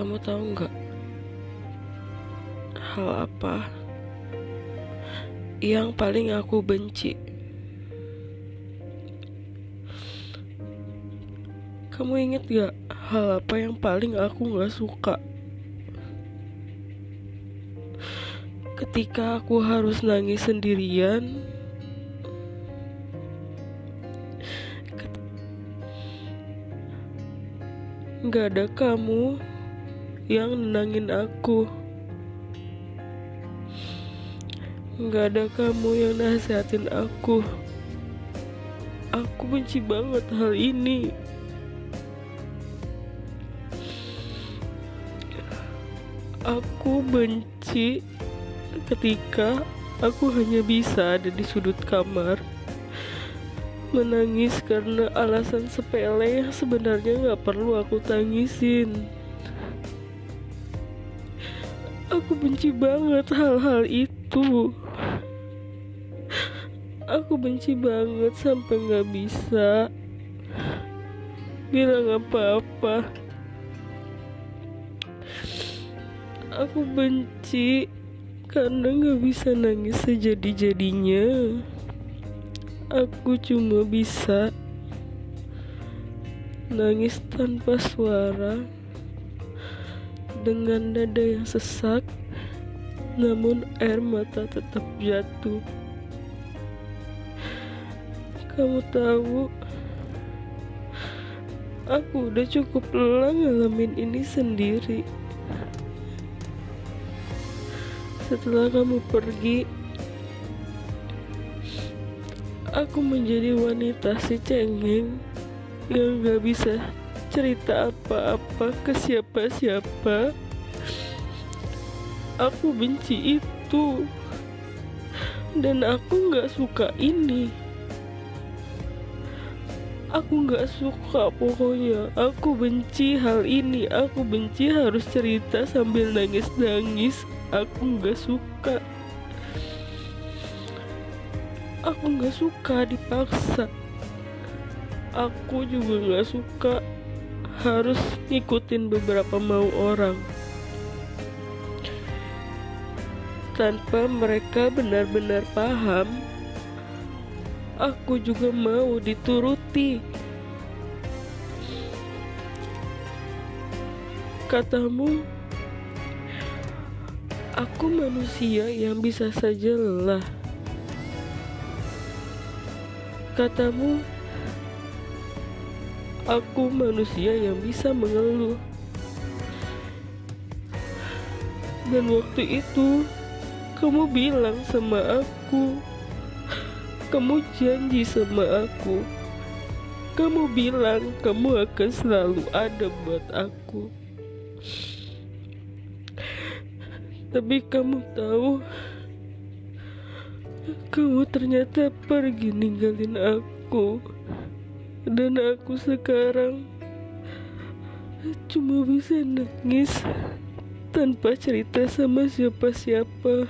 Kamu tahu nggak hal apa yang paling aku benci? Kamu inget gak hal apa yang paling aku gak suka? Ketika aku harus nangis sendirian, gak ada kamu yang nenangin aku. Gak ada kamu yang nasihatin aku. Aku benci banget hal ini. Aku benci ketika aku hanya bisa ada di sudut kamar menangis karena alasan sepele yang sebenarnya gak perlu aku tangisin. Aku benci banget hal-hal itu. Aku benci banget sampai gak bisa bilang apa-apa. Aku benci karena gak bisa nangis sejadi-jadinya. Aku cuma bisa nangis tanpa suara dengan dada yang sesak, namun air mata tetap jatuh. Kamu tahu, aku udah cukup lelah ngalamin ini sendiri. Setelah kamu pergi, aku menjadi wanita si cengeng yang gak bisa cerita apa-apa ke siapa-siapa. Aku benci itu, dan aku gak suka ini. Aku gak suka pokoknya. Aku benci hal ini. Aku benci harus cerita sambil nangis-nangis. Aku gak suka. Aku gak suka dipaksa. Aku juga gak suka Harus ngikutin beberapa mau orang Tanpa mereka benar-benar paham aku juga mau dituruti. Katamu, aku manusia yang bisa saja lelah. Katamu, aku manusia yang bisa mengeluh. Dan waktu itu, kamu bilang sama aku, kamu janji sama aku. Kamu bilang kamu akan selalu ada buat aku. Tapi kamu tahu, kamu ternyata pergi ninggalin aku, dan aku sekarang cuma bisa nangis tanpa cerita sama siapa-siapa.